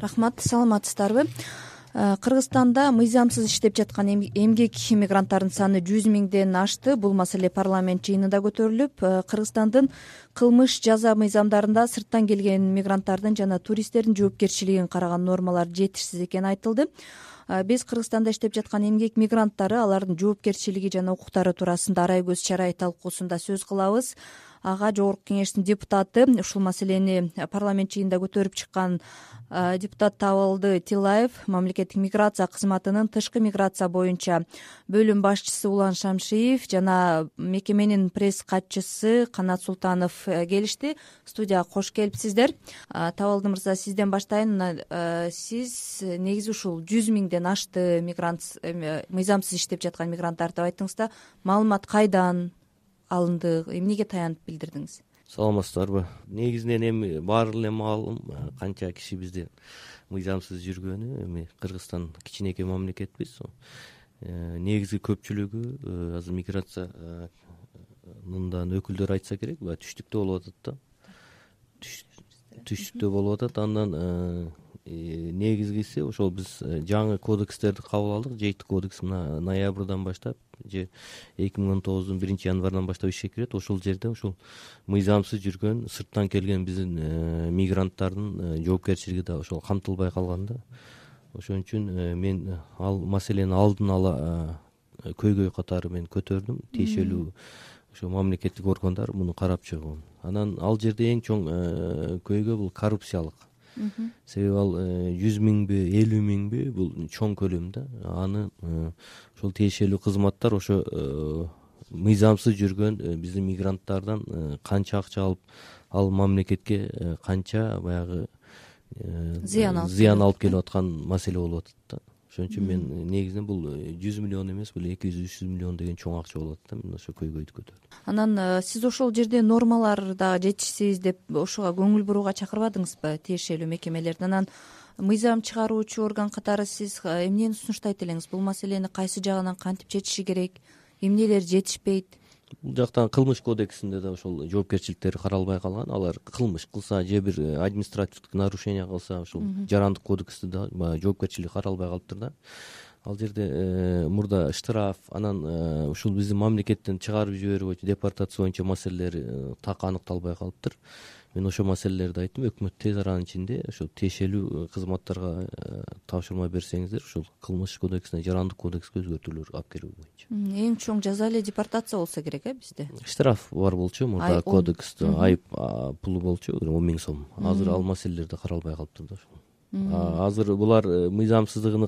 рахмат саламатсыздарбы? Э, кыргызстанда мыйзамсыз иштеп жаткан эмгек мигранттардын саны жүз миңден ашты. Бул маселе парламент жыйынында көтөрүлүп э, кыргызстандын кылмыш жаза мыйзамдарында сырттан келген мигранттардын жана туристтердин жоопкерчилигин караган нормалар жетишсиз экени айтылды. Э, биз кыргызстанда иштеп жаткан эмгек мигранттары алардын жоопкерчилиги жана укуктары туурасында арай көз чарай талкуусунда сөз кылабыз ага жогорку кеңештин депутаты ушул маселени парламент жыйынында көтөрүп чыккан депутат табылды тилаев мамлекеттик миграция кызматынын тышкы миграция боюнча бөлүм башчысы улан шамшиев жана мекеменин пресс катчысы канат султанов э, келишти. Студияга кош келипсиздер. Табалды мырза сизден баштайын. Мына э, сиз негизи ушул жүз миңден ашты мигрант мыйзамсыз иштеп жаткан мигранттар деп айттыңыз да маалымат кайдан алынды эмнеге таянып билдирдиңиз? Саламатсыздарбы. Негизинен эми баары эле маалым канча киши бизде мыйзамсыз жүргөнү эми кыргызстан кичинекей мамлекетпиз. Э, негизги көпчүлүгү э, азыр миграция э, мындан өкүлдөр айтса керек баягы түштүктө болуп атат да. Түштүктө болуп атат. Андан негизгиси ошол биз жаңы кодекстерди кабыл алдык. Жети кодекс мына ноябрдан баштап же эки миң он тогуздун биринчи январынан баштап ишке кирет. Ошол жерде ушул мыйзамсыз жүргөн сырттан келген биздин э, мигранттардын э, жоопкерчилиги да ошол камтылбай калган да ошон үчүн э, мен ал маселени алдын ала көйгөй катары мен көтөрдүм. Тиешелүү ошо мамлекеттик органдар муну карап чыгуун. Анан ал жерде эң чоң көйгөй бул коррупциялык себеби ал э, жүз миңби элүү миңби бул чоң көлөм да. Аны э, ошол тиешелүү кызматтар ошо э, мыйзамсыз жүргөн биздин мигранттардан канча акча алып ал мамлекетке канча баягы зыян алып зыян алып келип аткан маселе болуп атат да ошон үчүн мен негизинен бул э, жүз миллион эмес бул эки жүз үч жүз миллион деген чоң акча атат да мен ошол көйгөйдү көтөрдүм анан э, сиз ошол жерде нормалар дагы жетишсиз деп ошого көңүл бурууга чакырбадыңызбы? Тиешелүү мекемелерди анан мыйзам чыгаруучу орган катары сиз э, эмнени сунуштайт элеңиз? Бул маселени кайсы жагынан кантип чечиши керек? Эмнелер жетишпейт бул жактан кылмыш кодексинде да ошол жоопкерчиликтери каралбай калган. Алар кылмыш кылса же бир э, административдик нарушение кылса ушул жарандык кодексте да баягы жоопкерчилиги каралбай калыптыр да. Ал жерде э, мурда штраф анан э, ушул биздин мамлекеттен чыгарып жиберүү боюнча депортация боюнча маселелер так аныкталбай калыптыр мен ошол маселелерди айттым. Өкмөт тез аранын ичинде ошол тиешелүү э, кызматтарга э, тапшырма берсеңиздер ушул кылмыш кодексине жарандык кодекске өзгөртүүлөр алып келүү боюнча. Эң чоң жаза эле депортация болсо керек э бизде? Штраф бар болчу мурда кодексте айып пулу болчу он миң сом. Азыр ал маселелер да каралбай калыптыр да азыр булар э, мыйзамсыздыгын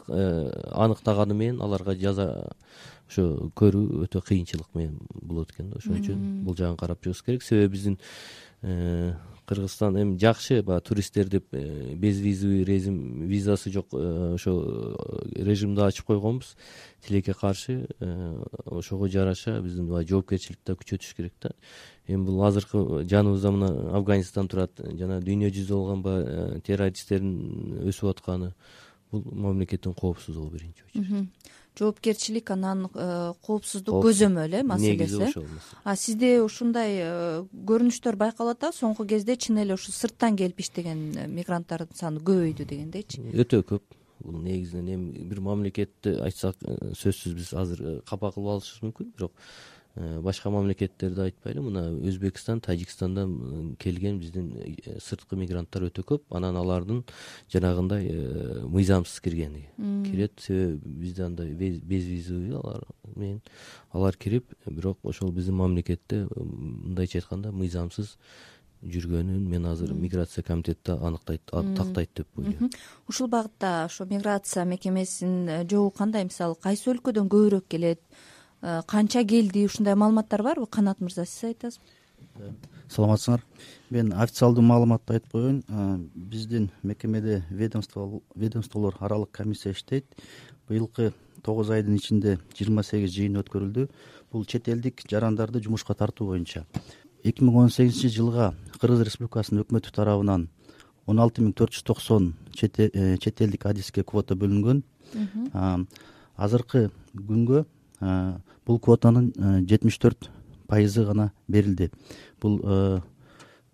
аныктаганы менен аларга жаза ошо көрүү өтө кыйынчылык менен болот экен да. Ошон үчүн бул жагын карап чыгыш керек. Себеби биздин кыргызстан эми жакшы баягы туристтер деп э, безвизовый режим визасы жок э, ошо э, режимди ачып койгонбуз. Тилекке каршы ошого жараша биздин баягы жоопкерчиликти да күчөтүш керек да. Эми бул азыркы жаныбызда мына афганистан турат жана дүйнө жүзүндө болгон баягы террористтердин өсүп атканы бул мамлекеттин коопсуздугу биринчи очередь жоопкерчилик анан э, коопсуздук көзөмөл э маселеси. Негизи ошол а сизде ушундай э, көрүнүштөр байкалып атабы соңку кезде чын эле ушу сырттан келип иштеген э, мигранттардын саны көбөйдү дегендейчи. Өтө көп. Бул негизинен эми бир мамлекетти айтсак сөзсүз биз азыр капа кылып алышыбыз мүмкүн. Бирок башка мамлекеттерди айтпайлы мына өзбекстан тажикстандан келген биздин э, сырткы мигранттар өтө көп. Анан алардын жанагындай э, мыйзамсыз киргени кирет себеби бизде андай безвизовый алар менен алар кирип бирок ошол биздин мамлекетте мындайча айтканда мыйзамсыз жүргөнүн мен азыр миграция комитети аныктайт тактайт деп ойлойм. Ушул багытта ошо миграция мекемесинин жобу кандай? Мисалы кайсы өлкөдөн көбүрөөк келет? Э, канча келди ушундай маалыматтар барбы канат мырза сиз айтасызбы саламатсыңар. Мен официалдуу маалыматты айтып коеюн. Э, биздин мекемеде ведомстволор аралык комиссия иштейт. Быйылкы тогуз айдын ичинде жыйырма сегиз жыйын өткөрүлдү. Бул чет элдик жарандарды жумушка тартуу боюнча. Эки миң он сегизинчи жылга кыргыз республикасынын өкмөтү тарабынан он алты миң төрт жүз токсон чет э, элдик адиске квота бөлүнгөн. Азыркы күнгө бул квотанын э, жетимиш төрт пайызы гана берилди. Бул э,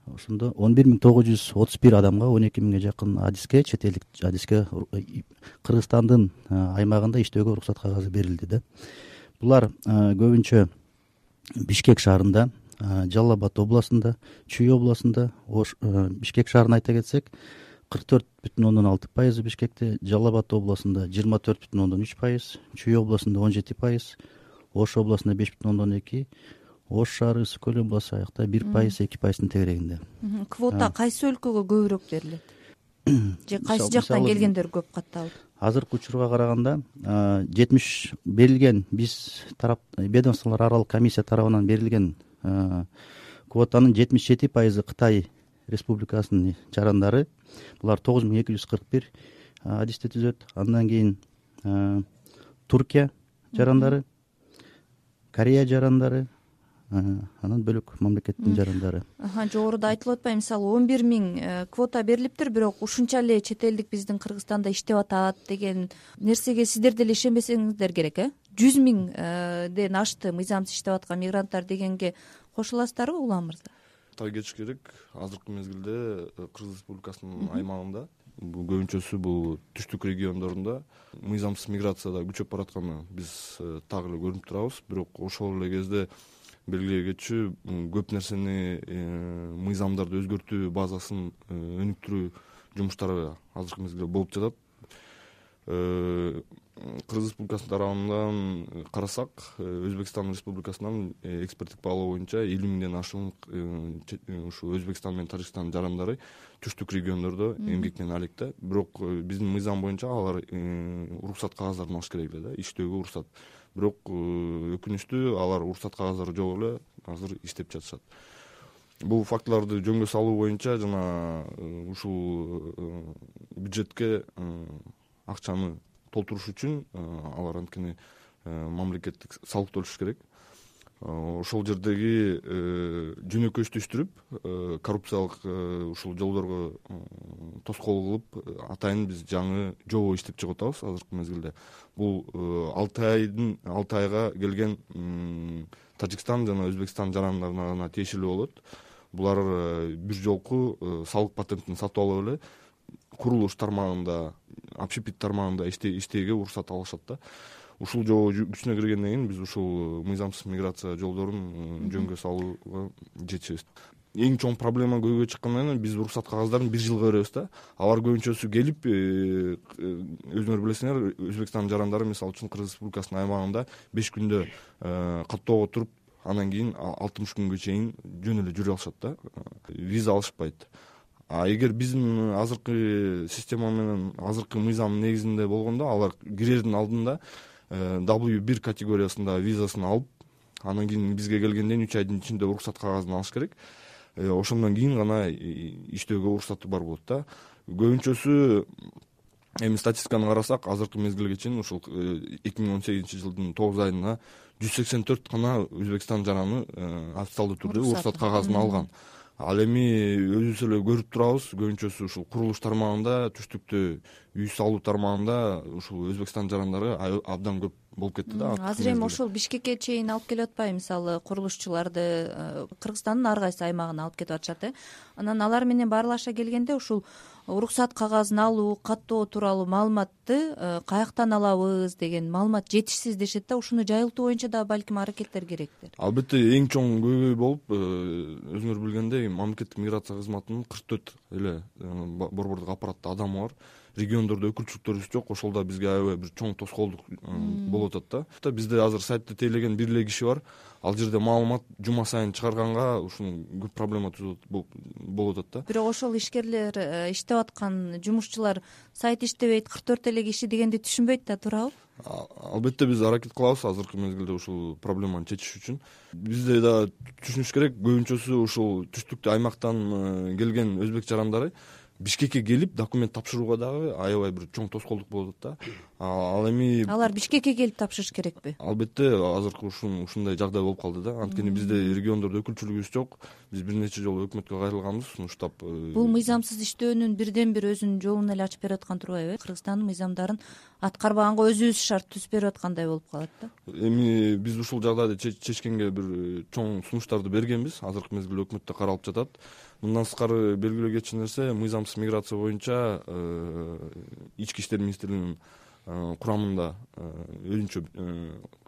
ошондо он бир миң тогуз жүз отуз бир адамга он эки миңге жакын адиске чет элдик адиске кыргызстандын аймагында иштөөгө уруксат кагазы берилди да. Булар көбүнчө бишкек шаарында жалал абад областында чүй областында бишкек шаарын айта кетсек кырк төрт бүтүн ондон алты пайызы бишкекте жалал абад областында жыйырма төрт бүтүн ондон үч пайыз чүй областында он жети пайыз ош областында беш бүтүн ондон эки ош шаары ысык көл областы аякта бир пайыз эки пайыздын тегерегинде. Квота кайсы өлкөгө көбүрөөк берилет? Же кайсы жактан келгендер көп катталды азыркы учурга караганда жетимиш берилген биз тарап ведомстволор аралык комиссия тарабынан берилген квотанын жетимиш жети пайызы кытай республикасынын жарандары булар тогуз миң эки жүз кырк бир адисти түзөт. Андан кийин туркия жарандары корея жарандары анан бөлөк мамлекеттин жарандары жогоруда айтылып атпайбы мисалы он бир миң э, квота берилиптир бирок ушунча эле чет элдик биздин кыргызстанда иштеп атат деген нерсеге сиздер деле ишенбесеңиздер керек э? жүз миңден э, ашты мыйзамсыз иштеп аткан мигранттар дегенге кошула аласыздарбы улан мырза кетиш керек. Азыркы мезгилде э, кыргыз республикасынын аймагында көбүнчөсү бул түштүк региондорунда мыйзамсыз миграцияда күчөп баратканы биз так эле көрүнүп турабыз. Бирок ошол эле кезде белгилей кетчү көп нерсени э, мыйзамдарды өзгөртүү базасын э, өнүктүрүү жумуштары азыркы мезгилде болуп жатат. Э, кыргыз республикасынын тарабынан карасак өзбекстан республикасынан эксперттик баалоо боюнча элүү миңден ашуун ушу өзбекстан менен тажикстандын жарандары түштүк региондордо эмгектене алек да. Бирок биздин мыйзам боюнча алар уруксат кагаздарын алыш керек эле да иштөөгө уруксат. Бирок э, өкүнүчтүү алар уруксат кагаздары жок эле азыр иштеп жатышат. Бул фактыларды жөнгө салуу боюнча жана э, ушул э, бюджетке акчаны толтуруш үчүн алар анткени мамлекеттик салык төлөш керек. Э, ошол жердеги э, жөнөкөйүштүштүрүп э, коррупциялык ушул жолдорго тоскоол кылып атайын биз жаңы жобо иштеп чыгып атабыз азыркы мезгилде. Бул алты айдын алты айга келген тажикстан жана өзбекстан жарандарына гана тиешелүү болот. Булар бир жолку салык патентин сатып алып эле курулуш тармагында общепит тармагында иштеэге уруксат алышат да. Ушул жобо күчүнө киргенден кийин биз ушул э, мыйзамсыз миграция жолдорун э, жөнгө салууга жетишебиз. Эң чоң проблема көйгөй чыккандан кийин биз уруксат кагаздарын бир жылга беребиз да. Алар көбүнчөсү келип э, өзүңөр билесиңер өзбекстандын жарандары мисалы үчүн кыргыз республикасынын аймагында беш күндө каттоого туруп андан кийин алтымыш күнгө чейин жөн эле жүрө алышат да. Виза алышпайт а эгер биздин азыркы система менен азыркы мыйзам негизинде болгондо алар кирердин алдында w бир категориясында визасын алып анан кийин бизге келгенден үч айдын ичинде уруксат кагазын алыш керек. Э, ошондон кийин гана иштөөгө уруксаты бар болот да. Көбүнчөсү эми статистиканы карасак азыркы мезгилге чейин ушул э, эки миң он сегизинчи жылдын тогуз айына жүз сексен төрт гана өзбекстан жараны э, официалдуу түрдө уруксат. кагазын алган ал эми өзүбүз эле көрүп турабыз. Көбүнчөсү ушул курулуш тармагында түштүктө үй салуу тармагында ушул өзбекстан жарандары абдан көп болуп кетти да азыр эми ошол бишкекке чейин алып келип атпайбы мисалы курулушчуларды э, кыргызстандын ар кайсы аймагына алып кетип атышат э. Анан алар менен баарлаша келгенде ушул уруксат кагазын алуу каттоо тууралуу маалыматты э, каяктан алабыз деген маалымат жетишсиз дешет да ушуну жайылтуу боюнча дагы балким аракеттер керектир. Албетте эң чоң көйгөй болуп э, өзүңөр билгендей мамлекеттик миграция кызматынын кырк төрт эле борбордук аппаратта адамы бар региондордо өкүлчүлүктөрүбүз жок. Ошол да бизге аябай бир чоң тоскоолдук болуп атат да. Бизде азыр сайтты тейлеген бир эле киши бар. Ал жерде маалымат жума сайын чыгарганга ушуну көп проблема болуп атат да. Бирок ошол ишкерлер э, иштеп аткан жумушчулар сайт иштебейт кырк төрт эле киши дегенди түшүнбөйт да туурабы? Албетте биз аракет кылабыз азыркы мезгилде ушул проблеманы чечиш үчүн. Бизде дагы түшүнүш керек. Көбүнчөсү ушул түштүк аймактан э, келген өзбек жарандары бишкекке келип документ тапшырууга дагы аябай бир чоң тоскоолдук болуп атат да ал эми алар бишкекке келип тапшырыш керекпи? Албетте азыркы ушундай жагдай болуп калды да. Анткени бизде региондордо өкүлчүлүгүбүз жок. Биз бир нече жолу өкмөткө кайрылганбыз сунуштап э, бул мыйзамсыз иштөөнүн бирден бир өзүнүн жолун эле ачып берип аткан турбайбы. Э кыргызстандын мыйзамдарын аткарбаганга өзүбүз шарт түзүп берип аткандай болуп калат да. Эми биз ушул жагдайды чечкенге бир э, чоң сунуштарды бергенбиз. Азыркы мезгилде өкмөттө каралып жатат. Мындан сырткары белгилөө кетчү нерсе мыйзамсыз миграция боюнча ички иштер министрлигинин курамында өзүнчө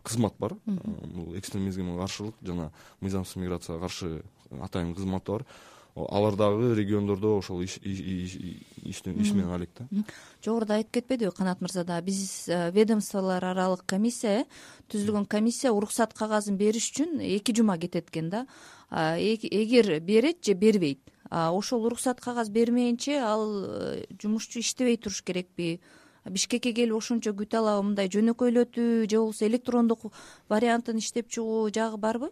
кызмат бар. Бул экстремизмге каршылык жана мыйзамсыз миграцияга каршы атайын кызматы бар. Алар дагы региондордо ошол иш менен алек да. Жогоруда айтып кетпедиби канат мырза дагы биз э, ведомстволор аралык комиссия э түзүлгөн комиссия уруксат кагазын бериш үчүн эки жума кетет экен да. Эгер берет же бербейт. Ошол уруксат кагаз бермейинче ал э, жумушчу иштебей туруш керекпи бишкекке келип ошончо күтө алабы мындай жөнөкөйлөтүү же болбосо электрондук вариантын иштеп чыгуу жагы барбы?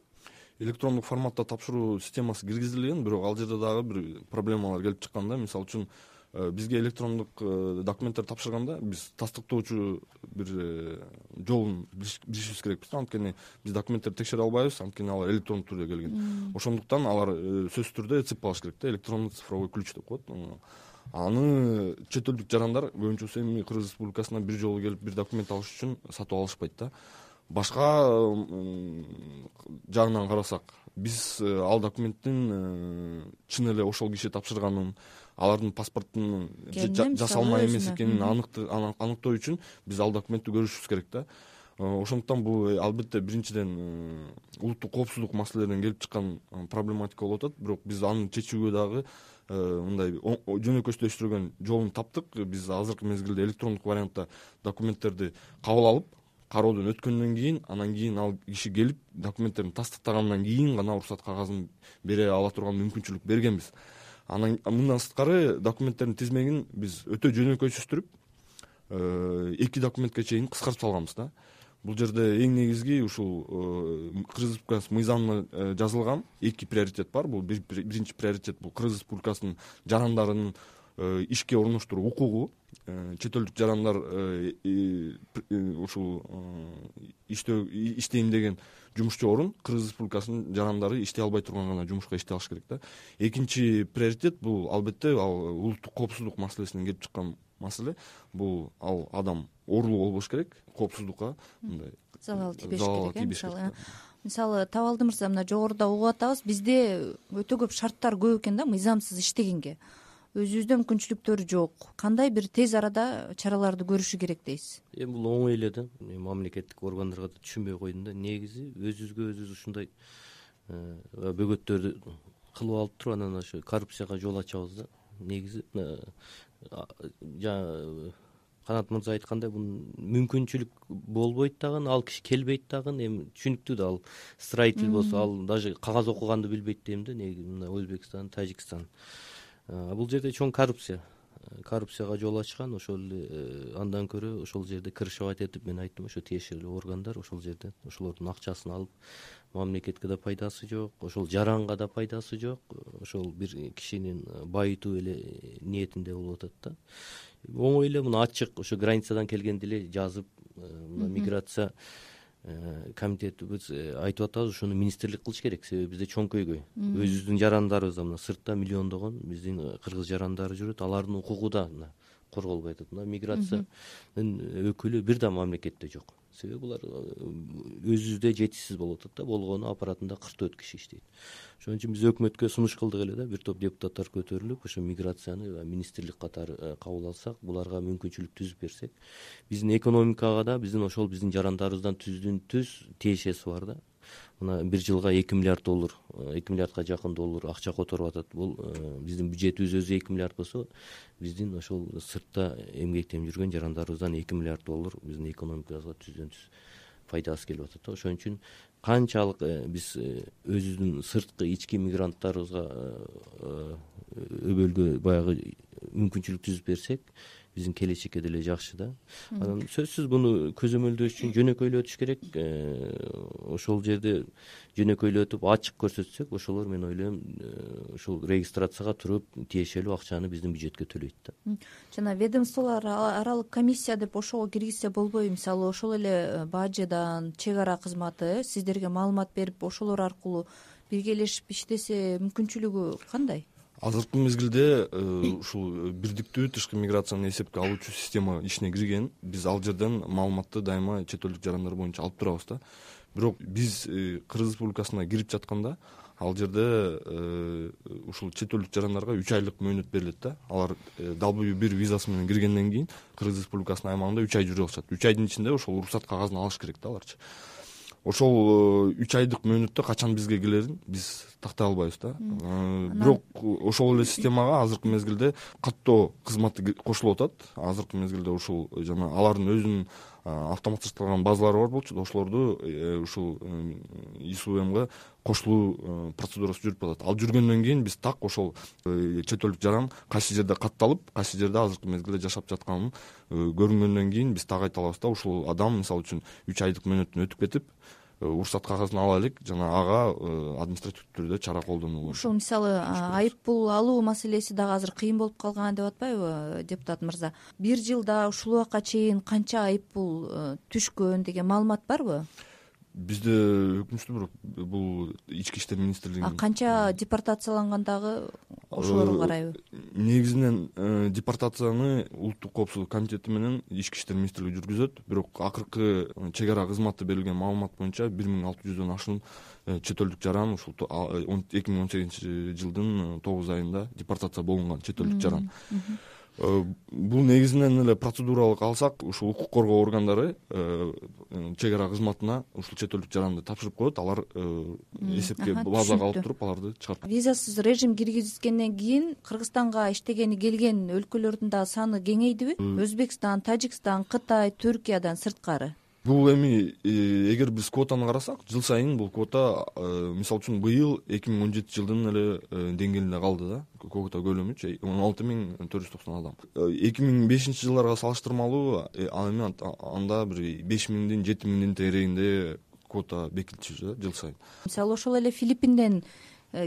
Электрондук форматта тапшыруу системасы киргизилген бирок ал жерде дагы бир проблемалар келип чыккан да мисалы үчүн э, бизге электрондук э, документтерди тапшырганда биз тастыктоочу бир э, жолун билишибиз керекпиз да. Анткени биз документтерди текшере албайбыз анткени алар электрондук түрдө келген. Ошондуктан алар сөзсүз түрдө цып алыш керек да электронный цифровой ключ деп коет аны чет элдик жарандар көбүнчөсү эми кыргыз республикасына бир жолу келип бир документ алыш үчүн сатып алышпайт да. Башка жагынан карасак биз э, ал документтин э, чын эле ошол киши тапшырганын алардын паспортунун жасалма эмес экенин аныктоо үчүн биз ал документти көрүшүбүз керек да ошондуктан бул албетте биринчиден улуттук коопсуздук маселелеринен келип чыккан проблематика болуп атат. Бирок биз аны чечүүгө дагы мындай жөнөкөйсүздөштүргөн жолун таптык. Биз азыркы мезгилде электрондук вариантта документтерди кабыл алып кароодон өткөндөн кийин анан кийин ал киши келип документтерин тастыктагандан кийин гана уруксат кагазын бере ала турган мүмкүнчүлүк бергенбиз. Анан мындан сырткары документтердин тизмегин биз өтө жөнөкөйсүздүрүп э, эки документке чейин кыскартып салганбыз да бул жерде эң негизги ушул э, кыргыз республикасы мыйзамына э, жазылган эки приоритет бар. Бул биринчи приоритет бул кыргыз республикасынын жарандарынын ишке орноштуруу укугу. Э, чет элдик жарандар э, ушул иштөө иштейм деген жумушчу орун кыргыз республикасынын жарандары иштей албай турган гана жумушка иштей алыш керек да. Экинчи приоритет бул албетте ал улуттук коопсуздук маселесинен келип чыккан маселе. Бул ал адам оорулуу болбош керек коопсуздукка мындай залал тийбеш керек э мисалы мисалы табалды мырза мына жогоруда угуп атабыз бизде өтө көп шарттар көп экен да мыйзамсыз иштегенге. Өзүбүздө мүмкүнчүлүктөр жок. Кандай бир тез арада чараларды көрүшү керек дейсиз? Эми бул оңой эле да. Мамлекеттик органдарга да түшүнбөй койдум да. Негизи өзүбүзгө өзүбүз ушундай э, бөгөттөрдү кылып алып туруп анан ошо коррупцияга жол ачабыз да. Негизи жанагы канат мырза айткандай бунун мүмкүнчүлүк болбойт дагы ал киши келбейт дагы эми түшүнүктүү да ал строитель болсо ал даже кагаз окуганды билбейт дейм да негизи мына өзбекстан тажикстан. Бул жерде чоң коррупция коррупцияга жол ачкан ошол эле э, андан көрө ошол жерде крышевать этип мен айттым ошо тиешелүү органдар ошол жерден ошолордун акчасын алып мамлекетке да пайдасы жок ошол жаранга да пайдасы жок ошол бир кишинин байытуу эле ниетинде болуп атат да оңой эле муну ачык ошо границадан келгенди эле жазып э, мына миграция Э, комитетибиз э, айтып атабыз ушуну министрлик кылыш керек. Себеби бизде чоңкөйгөй өзүбүздүн жарандарыбызда мына сыртта миллиондогон биздин кыргыз жарандары жүрөт. Алардын укугу да мына корголбой атат мына миграциянын өкүлү бир да мамлекетте жок себеби булар өзүбүздө жетишсиз болуп атат да. Болгону аппаратында кырк төрт киши иштейт. Ошон үчүн биз өкмөткө сунуш кылдык эле да. Бир топ депутаттар көтөрүлүп ошо миграцияны министрлик катары э, кабыл алсак буларга мүмкүнчүлүк түзүп берсек биздин экономикага да биздин ошол биздин жарандарыбыздан түздөн түз тиешеси бар да мына бир жылга эки миллиард доллар э, эки миллиардка жакын доллар акча которуп атат. Бул э, биздин бюджетибиз өзү эки миллиард болсо биздин ошол сыртта эмгектенип жүргөн жарандарыбыздан эки миллиард доллар биздин экономикабызга түздөн түз пайдасы келип атат да. Ошон үчүн канчалык э, биз өзүбүздүн сырткы ички мигранттарыбызга өбөлгө баягы мүмкүнчүлүк түзүп берсек биздин келечекке деле жакшы да. Анан сөзсүз муну көзөмөлдөш үчүн жөнөкөйлөтүш керек. Э, ошол жерде жөнөкөйлөтүп ачык көрсөтсөк ошолор мен ойлойм э, ушул регистрацияга туруп тиешелүү акчаны биздин бюджетке төлөйт да. Жана ведомстволор аралык комиссия деп ошого киргизсе болбойбу мисалы ошол эле э, баждан чек ара кызматы сиздерге маалымат берип ошолор аркылуу биргелешип иштесе мүмкүнчүлүгү кандай азыркы мезгилде э, ушул э, бирдиктүү тышкы миграцияны эсепке алуучу система ишине кирген. Биз ал жерден маалыматты дайыма чет элдик жарандар боюнча алып турабыз да. Бирок биз э, кыргыз республикасына кирип жатканда ал жерде ушул чет элдик жарандарга үч айлык мөөнөт берилет да. Алар дабл бир визасы менен киргенден кийин кыргыз республикасынын аймагында үч ай жүрө алышат үч айдын ичинде ошол уруксат кагазын алыш керек да аларчы ошол үч айдык мөөнөттө качан бизге келерин? Биз тактай албайбыз да. Бирок ошол эле системага азыркы мезгилде каттоо кызматы кошулуп атат. Азыркы мезгилде ушул жана алардын өзүнүн автоматдалган базалары бар болчу ошолорду э, ушул исумга кошулуу э, процедурасы жүрүп атат ал жүргөндөн кийин биз так ошол э, чет элдик жаран кайсы жерде катталып кайсы жерде азыркы мезгилде жашап жатканын көрүнгөндөн кийин биз так айта алабыз да ушул адам мисалы үчүн үч айдык мөөнөтүн өтүп кетип уруксат кагазын ала элек жана ага административдүү түрдө чара колдонулу ушул мисалы айып пул алуу маселеси дагы азыр кыйын болуп калган деп атпайбы депутат мырза? Бир жылда ушул убакка чейин канча айып пул түшкөн деген маалымат барбы бизде өкүнүчтүү бирок бул ички иштер министрлигинин канча депортацияланган дагы ошолорго карайбы? негизинен э, депортацияны улуттук коопсуздук комитети менен ички иштер министрлиги жүргүзөт. Бирок акыркы э, чек ара кызматы берилген маалымат боюнча бир миң алты жүздөн ашуун э, чет элдик жаран ушул эки миң он сегизинчи жылдын тогуз айында депортация болгон чет элдик жаран. Э, бул негизинен эле процедуралык алсак ушул укук коргоо органдары э, чек ара кызматына ушул чет элдик жаранды тапшырып коет. Алар э, эсепке базага алып туруп аларды чыгарып визасыз режим киргизгенден кийин кыргызстанга иштегени келген өлкөлөрдүн дагы саны кеңейдиби? Өзбекстан тажикстан кытай түркиядан сырткары бул эми э, эгер биз квотаны карасак жыл сайын бул квота э, мисалы үчүн быйыл эки миң он жетинчи жылдын эле э, деңгээлинде калды да. Квота көлөмүчү он алты миң төрт жүз токсон адам. Эки миң бешинчи жылдарга салыштырмалуу ал эми анда бир беш миңдин жети миңдин тегерегинде квота бекитилчү да жыл сайын. Мисалы ошол эле филиппинден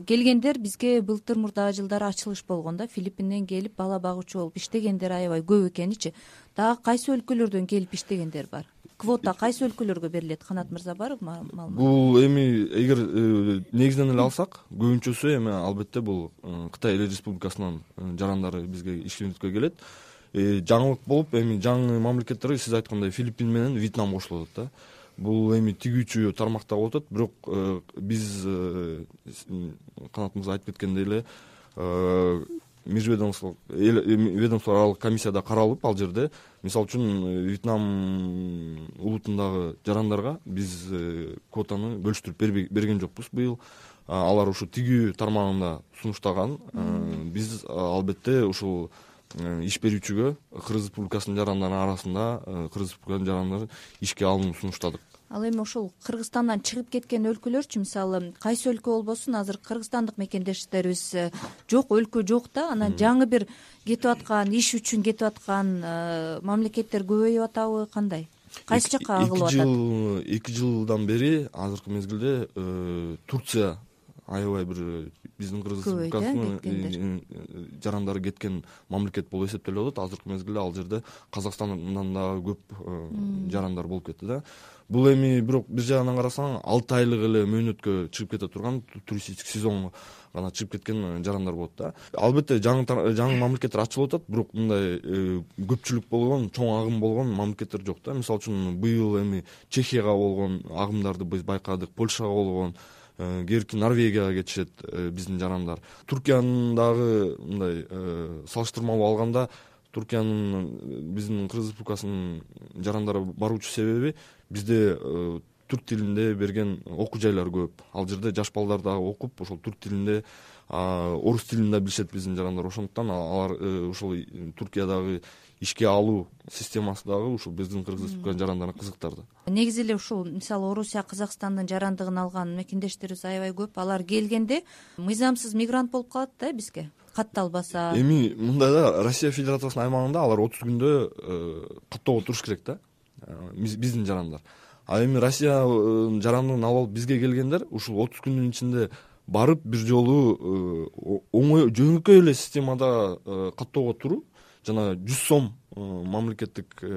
келгендер бизге былтыр мурдагы жылдары ачылыш болгон да. Филиппинден келип бала багуучу болуп иштегендер аябай көп экеничи дагы кайсы өлкөлөрдөн келип иштегендер бар квота кайсы өлкөлөргө берилет? Канат мырза барбы маалымат бул эми эгер э, негизинен эле алсак көбүнчөсү эми албетте бул э, кытай эл республикасынын э, жарандары бизге ишкерликкө келет. Жаңылык болуп эми жаңы мамлекеттерге сиз айткандай филиппин менен вьетнам кошулуп атат да. Бул эми тигүүчү тармакта болуп атат. Бирок биз канат мырза айтып кеткендей эле межведомстволук ведомство аралык комиссияда каралып ал жерде мисалы үчүн э, вьетнам улутундагы жарандарга биз э, квотаны бөлүштүрүп берген жокпуз. Быйыл алар ушу тигүү тармагында сунуштаган. Э, биз албетте ушул иш берүүчүгө кыргыз республикасынын жарандарынын арасында кыргыз республикасынын жарандарын ишке алууну сунуштадык ал эми ошол кыргызстандан чыгып кеткен өлкөлөрчү мисалы кайсы өлкө болбосун азыр кыргызстандык мекендештерибиз э, жок өлкө жок да анан жаңы бир кетип аткан иш үчүн кетип аткан э, мамлекеттер көбөйүп атабы кандай? Кайсы жака агылып атат? эки жыл эки жылдан бери азыркы мезгилде э, турция аябай бир биздин кыргыз э, жарандары кеткен мамлекет болуп эсептелип атат азыркы мезгилде ал жерде казакстандан дагы көп э, жарандар болуп кетти да. Бул эми бирок бир жагынан карасаң алты айлык эле мөөнөткө чыгып кете турган туристический сезонго гана чыгып кеткен э, жарандар болот да. Албетте жаңы жаңы мамлекеттер ачылып атат бирок мындай көпчүлүк болгон чоң агым болгон мамлекеттер жок да. Мисалы үчүн быйыл эми чехияга болгон агымдарды биз байкадык польшага болгон Э, кээбирки норвегияга кетишет э, биздин жарандар. Туркиянын дагы мындай э, салыштырмалуу алганда туркиянын биздин кыргыз республикасынын жарандары баруучу себеби бизде түрк тилинде берген окуу жайлар көп. Ал жерде жаш балдар дагы окуп ошол түрк тилинде орус тилин да билишет биздин жарандар ошондуктан алар ушул туркиядагы ишке алуу системасы дагы ушул биздин кыргыз республикасынын жарандарына кызыктырды негизи эле ушул мисалы орусия казакстандын жарандыгын алган мекендештерибиз аябай көп алар келгенде мыйзамсыз мигрант болуп калат да бизге катталбаса. Эми мындай да россия федерациясынын аймагында алар отуз күндө э, каттоого туруш керек да э, биздин жарандар. А эми россия э, жарандыгын алып алып бизге келгендер ушул отуз күндүн ичинде барып бир жолу оңой жөнөкөй эле системада каттоого туруу жана жүз сом э, мамлекеттик э,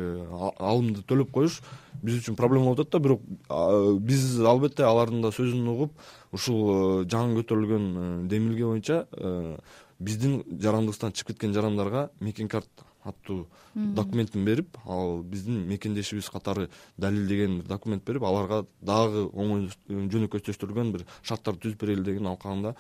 алымды төлөп коюш биз үчүн проблема болуп атат да. Бирок биз албетте алардын да сөзүн угуп ушул э, жаңы көтөрүлгөн демилге боюнча биздин жарандыктан чыгып кеткен жарандарга мекен карт аттуу документин берип ал биздин мекендешибиз катары далилдеген документ берип аларга дагы оңой жөнөкөйдөштүрүлгөн бир шарттарды түзүп берели деген алкагында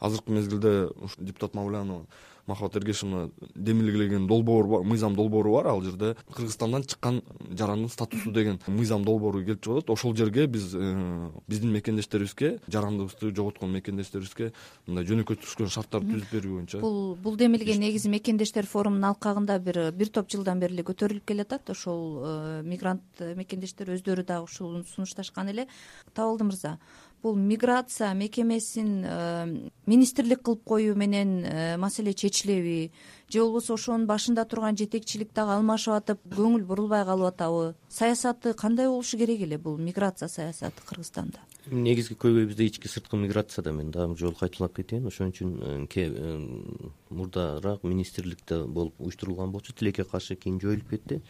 азыркы мезгилде депутат мавлянова махабат эргешовна демилгелеген долбоор мыйзам долбоору бар. Ал жерде кыргызстандан чыккан жарандын статусу деген мыйзам долбоору келип чыгып атат. Ошол жерге биз э, биздин мекендештерибизге жарандыбызды жоготкон мекендештерибизге мындай жөнөкөйдүрүшкөн шарттарды түзүп берүү боюнча бул бул демилге негизи мекендештер форумунун алкагында бир бир топ жылдан бери эле көтөрүлүп келатат ошол э, мигрант мекендештер өздөрү дагы ушуну сунушташкан эле. Табалды мырза бул миграция мекемесин э, министрлик кылып коюу менен э, маселе чечилеби же болбосо ошонун башында турган жетекчилик дагы алмашып атып көңүл бурулбай калып атабы саясаты кандай болушу керек эле бул миграция саясаты кыргызстанда? Негизги көйгөйүбүздө ички сырткы миграция да мен дагы бир жолу кайталап кетейин. Ошон үчүн э, мурдараак министрликте болуп уюштурулган болчу тилекке каршы кийин жоюлуп кетти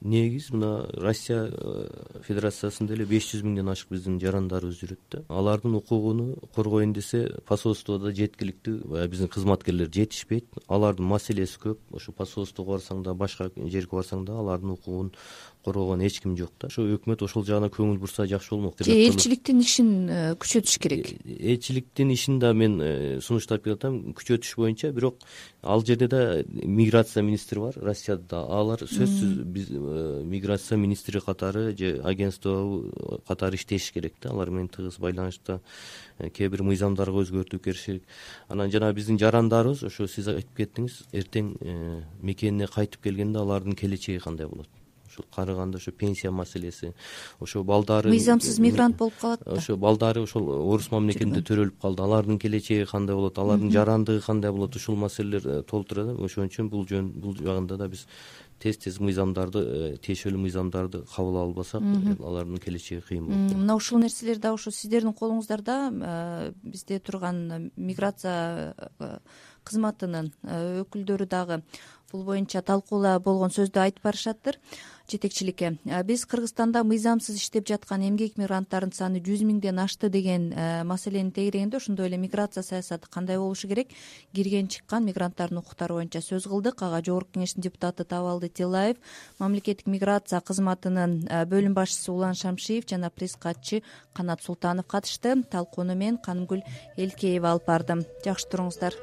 негиз мына россия э, федерациясында эле беш жүз миңден ашык биздин жарандарыбыз жүрөт да алардын укугун коргоюн десе посольстводо жеткиликтүү баягы биздин кызматкерлер жетишпейт. Алардын маселеси көп. Ошо посольствого барсаң да башка жерге барсаң да алардын укугун коргогон эч ким жок да. Ошо өкмөт ошол жагына көңүл бурса жакшы болмок же элчиликтин ишин э, күчөтүш керек? Э, элчиликтин ишин да мен сунуштап келип атам. Күчөтүш боюнча бирок ал жерде да миграция министри бар россияда да алар сөзсүз биз Э, миграция министри катары же агентство катары иштеш керек да. Алар менен тыгыз байланышта э, кээ бир мыйзамдарга өзгөртүү керек анан жанагы биздин жарандарыбыз ошо сиз айтып кеттиңиз эртең э, мекенине кайтып келгенде алардын келечеги кандай болот ушул карыганда ошо пенсия маселеси ошо балдары мыйзамсыз мигрант болуп калат да. ошо балдары ошол орус мамлекетинде төрөлүп калды. Алардын келечеги кандай болот? Алардын жарандыгы кандай болот? Ушул маселелер толтура ошон үчүн бул жөн бул жагында да биз тез тез мыйзамдарды э, тиешелүү мыйзамдарды кабыл албасак алардын келечеги кыйын болот. Мына ушул нерселер дагы ошо сиздердин колуңуздарда э, бизде турган миграция э, кызматынын өкүлдөрү дагы бул боюнча талкуулаа болгон сөздү айтып барышаттыр. Жетекчиликке биз кыргызстанда мыйзамсыз иштеп жаткан эмгек мигранттардын саны жүз миңден ашты деген э, маселени тегерегенде ошондой эле миграция саясаты кандай болушу керек? Кирген чыккан мигранттардын укуктары боюнча сөз кылдык. Ага жогорку кеңештин депутаты табалды тилаев мамлекеттик миграция кызматынын э, бөлүм башчысы улан шамшиев жана пресс катчы канат султанов катышты. Талкууну мен канымгүл элкеева алып бардым жакшы туруңуздар